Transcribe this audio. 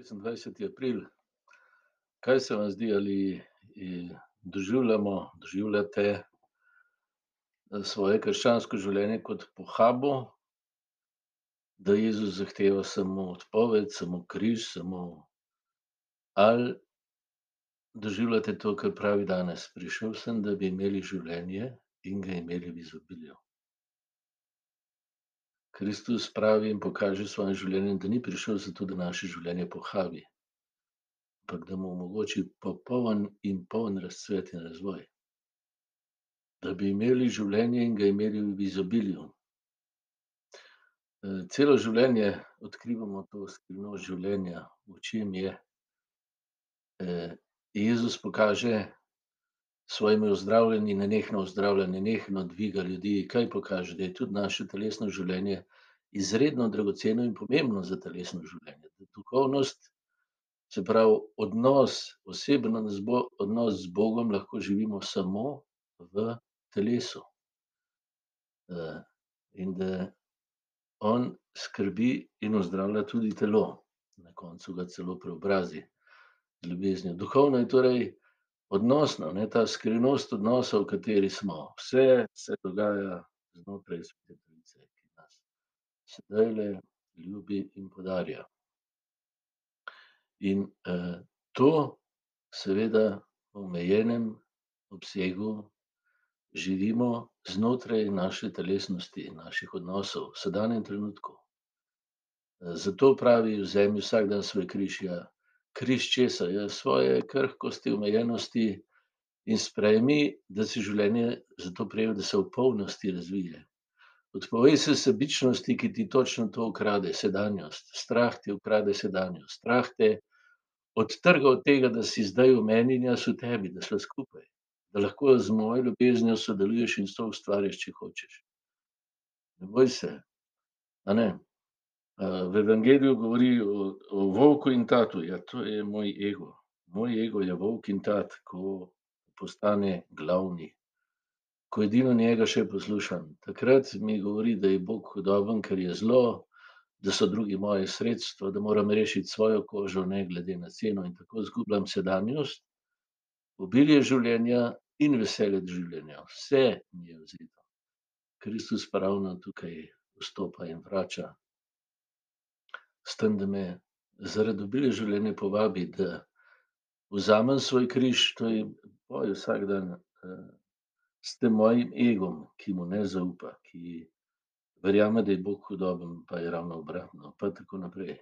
šestindvajseti april. Kaj se vam zdi, ali doživljamo, doživljate svoje krščansko življenje kot pohabo, da Jezus zahteva samo odpoved, samo križ, samo ali doživljate to, kar pravi danes: "Prišel sem, da bi imeli življenje in ga imeli v izobilju." Kristus pravi in pokaže svojim življenjem, da ni prišel zato, da naše življenje pohabi, ampak da mu omogoči popoln in poln razcvet in razvoj. Da bi imeli življenje in ga imeli v izobilju. celo življenje odkrivamo to skrivnost življenja, v čem je. Jezus pokaže svojimi ozdravljenji, nenehno ozdravlja, nenehno dviga ljudi. Kaj pokaže? Da je tudi naše telesno življenje izredno dragoceno in pomembno za telesno življenje. Duhovnost, se pravi odnos, oseben odnos z Bogom lahko živimo samo v telesu. in da on skrbi in ozdravlja tudi telo. Na koncu ga celo preobrazi z ljubeznijo. Duhovno je torej odnosno, ne, ta skrivnost odnosa, v kateri smo. Vse se dogaja znotraj Svete Trojice, ki nas zdajle ljubi in podarja. In, to seveda v omejenem obsegu živimo znotraj naše telesnosti naših odnosov v sedanjem trenutku. Zato pravi: "Vzemi vsak dan svoj križ." Križ česa? Ja, svoje krhkosti, omejenosti in sprejmi, da si življenje zato prejel, da se v polnosti razvije. Odpovej se sebičnosti, ki ti točno to ukrade, sedanjost. Strah ti ukrade sedanjost. Strah te odtrga od tega, da si zdaj v meni in jaz v tebi, da sva skupaj. Da lahko z mojo ljubeznijo sodeluješ in soustvariš, če hočeš. Ne boj se, a ne. V evangeliju govori o, o volku in tatu. Ja, to je moj ego. Moj ego je volk in tat, ko postane glavni. Ko edino njega še poslušam. Takrat mi govori, da je Bog hudoben, ker je zlo, da so drugi moje sredstvo, da moram rešiti svojo kožo ne glede na ceno, in tako izgubljam sedanjost, obilje življenja in veselje življenja. Vse mi je odvzeto. Kristus pa ravno tukaj vstopa in vrača. S tem, da me zaradi obilja življenja povabi, da vzamem svoj križ, to je boj vsak dan, s tem mojim egom, ki mu ne zaupa, ki verjame, da je Bog hudoben, pa je ravno obratno, pa tako naprej.